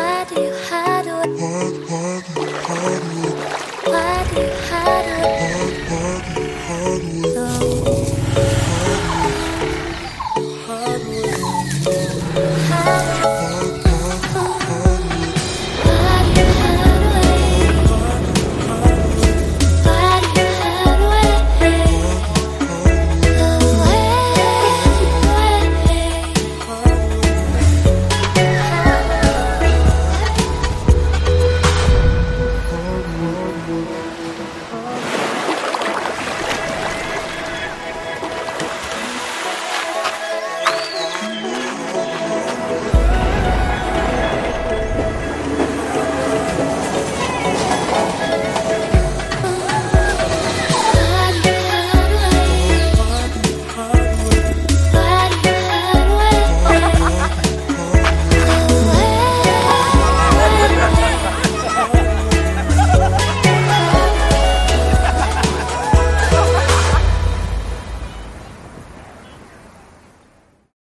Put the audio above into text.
Why do you hide? away? Why do you hide? Why do you hide?